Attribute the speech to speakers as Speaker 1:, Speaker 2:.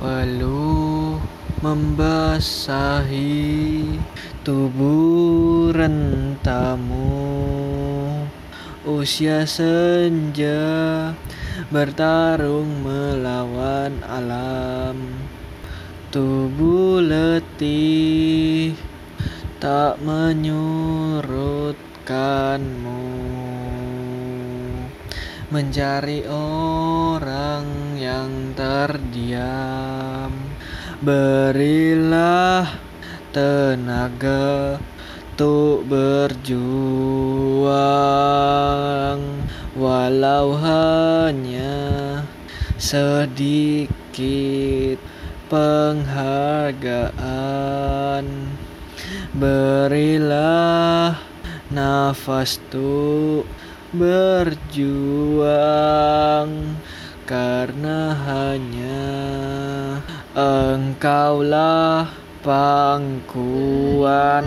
Speaker 1: Walau membasahi tubuh rentamu. Usia senja bertarung melawan alam. Tubuh letih tak menyurutkanmu. Mencari orang terdiam. Berilah tenaga untuk berjuang. Walau hanya sedikit penghargaan. Berilah nafas untuk berjuang Karena hanya engkaulah pangkuan